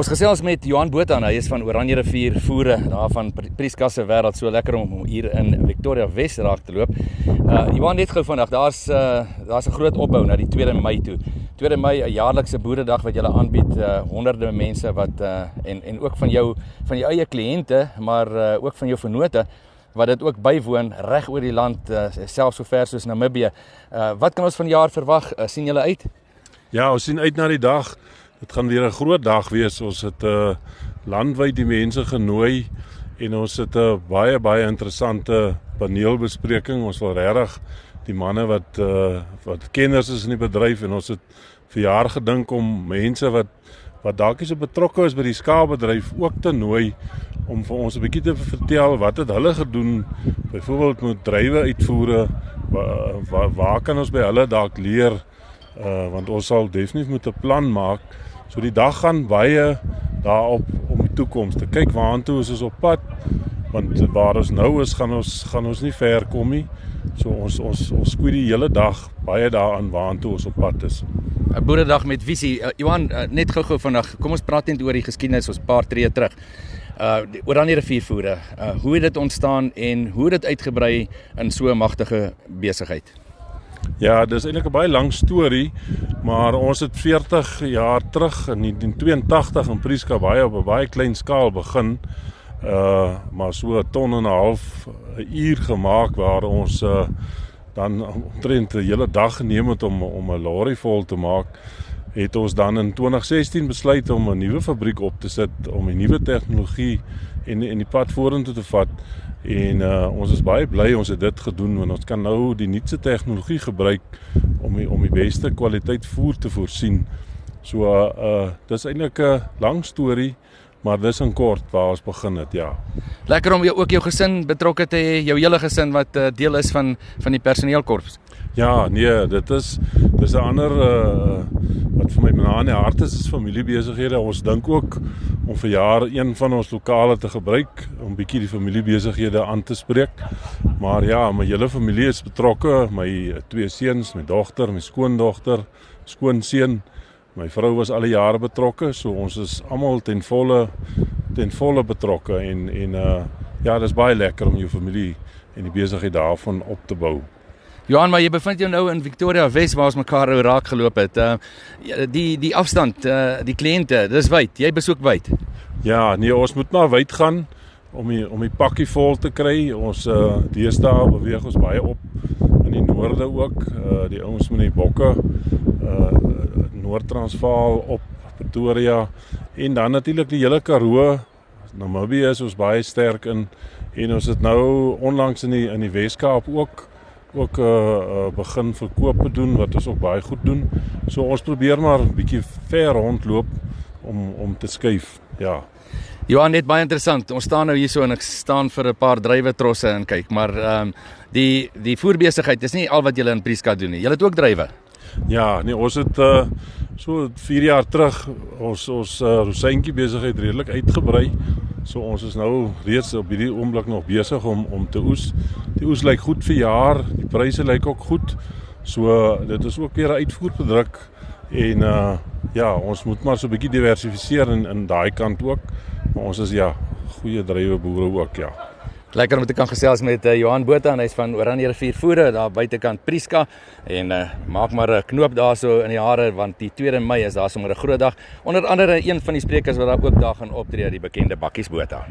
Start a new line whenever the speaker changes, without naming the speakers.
Ons gesels met Johan Botha, hy is van Oranje rivier voere daar van Prieska se wêreld so lekker om hier in Victoria Wes raak te loop. Uh Johan net gou vandag, daar's uh daar's 'n groot opbou na die 2 Mei toe. 2 Mei 'n jaarlikse boeredag wat jy aanbied uh honderde mense wat uh en en ook van jou van jou eie kliënte, maar uh ook van jou vennote wat dit ook bywoon reg oor die land uh, selfs so ver soos Namibië. Uh wat kan ons van jaar verwag? Uh, sien julle uit?
Ja, ons sien uit na die dag. Dit gaan weer 'n groot dag wees. Ons het 'n uh, landwyd die mense genooi en ons het 'n baie baie interessante paneelbespreking. Ons wil regtig die manne wat uh, wat kenners is in die bedryf en ons het vir jaar gedink om mense wat wat dalk is betrokke is by die skaapbedryf ook te nooi om vir ons 'n bietjie te vertel wat het hulle gedoen byvoorbeeld met drywe uitvoere waar waar kan ons by hulle dalk leer uh, want ons sal definitief moet 'n plan maak so die dag gaan baie daarop om die toekoms te kyk. Waartoe ons is op pad? Want waar ons nou is gaan ons gaan ons nie ver kom nie. So ons ons ons skoei die hele dag baie daaraan waartoe ons op pad is.
'n boeredag met visie uh, Johan uh, net gou-gou vandag kom ons praat net oor die geskiedenis ons paar tree terug. Uh Oranje riviervoere. Uh hoe het dit ontstaan en hoe het dit uitgebrei in so 'n magtige besigheid?
Ja, dis eintlik 'n baie lang storie, maar ons het 40 jaar terug in 1982 in Prieska baie op 'n baie klein skaal begin. Uh maar so 'n ton en 'n half 'n uur gemaak waar ons uh dan omtrent 'n hele dag geneem het om om 'n lorry vol te maak het ons dan in 2016 besluit om 'n nuwe fabriek op te sit om 'n nuwe tegnologie en en die pad vorentoe te vat en uh, ons is baie bly ons het dit gedoen want ons kan nou die nuutste tegnologie gebruik om die, om die beste kwaliteit voer te voorsien. So uh, uh dis eintlik 'n lang storie maar dis in kort waar ons begin het ja.
Lekker om jou ook jou gesin betrokke te hê, jou hele gesin wat uh, deel is van van die personeelkorps.
Ja, nee, dit is dis 'n ander uh wat vir my na in die hart is is familiebesighede. Ons dink ook om vir jaar een van ons lokale te gebruik om bietjie die familiebesighede aan te spreek. Maar ja, my hele familie is betrokke, my twee seuns, my dogter, my skoondogter, skoonseun. My vrou was al die jare betrokke, so ons is almal ten volle ten volle betrokke en en uh ja, dis baie lekker om jou familie en die besigheid daarvan op te bou.
Johan, maar jy bevind jou nou in Victoria Wes waar ons mekaar ou raak geloop het. Uh die die afstand, uh die kliënte, dis wyd. Jy besoek wyd.
Ja, nee, ons moet maar wyd gaan om die om die pakkie vol te kry. Ons uh deesdae beweeg ons baie op in die noorde ook. Uh die ouens met die bokke uh Noord-Transvaal op Pretoria en dan natuurlik die hele Karoo. Namibië is ons baie sterk in en ons het nou onlangs in die in die Wes-Kaap ook ook uh, uh, begin verkoop doen wat ons ook baie goed doen. So ons probeer maar 'n bietjie ver rondloop om om te skuif. Ja.
Johan net baie interessant. Ons staan nou hierso en ek staan vir 'n paar drywe trosse en kyk, maar ehm um, die die voerbesigheid is nie al wat julle in Prieska doen nie. Julle het ook drywe.
Ja, nee, ons het uh so 4 jaar terug ons ons uh, rosientjie besigheid redelik uitgebrei. So ons is nou reeds op hierdie oomblik nog besig om om te oes. Die oes lyk goed vir jaar, die pryse lyk ook goed. So dit is ook weer 'n uitvoerproduk en uh ja, ons moet maar so 'n bietjie diversifiseer in in daai kant ook. Maar ons is ja, goeie drywe boere ook ja.
Lekker om te kan gesels met uh, Johan Botha en hy's van Oranje rivier voere daar buitekant Prieska en uh, maak maar 'n knoop daarso in die hare want die 2 Mei is daar sommer 'n groot dag. Onder andere een van die sprekers wat daar ook daar gaan optree, die bekende Bakkies Botha.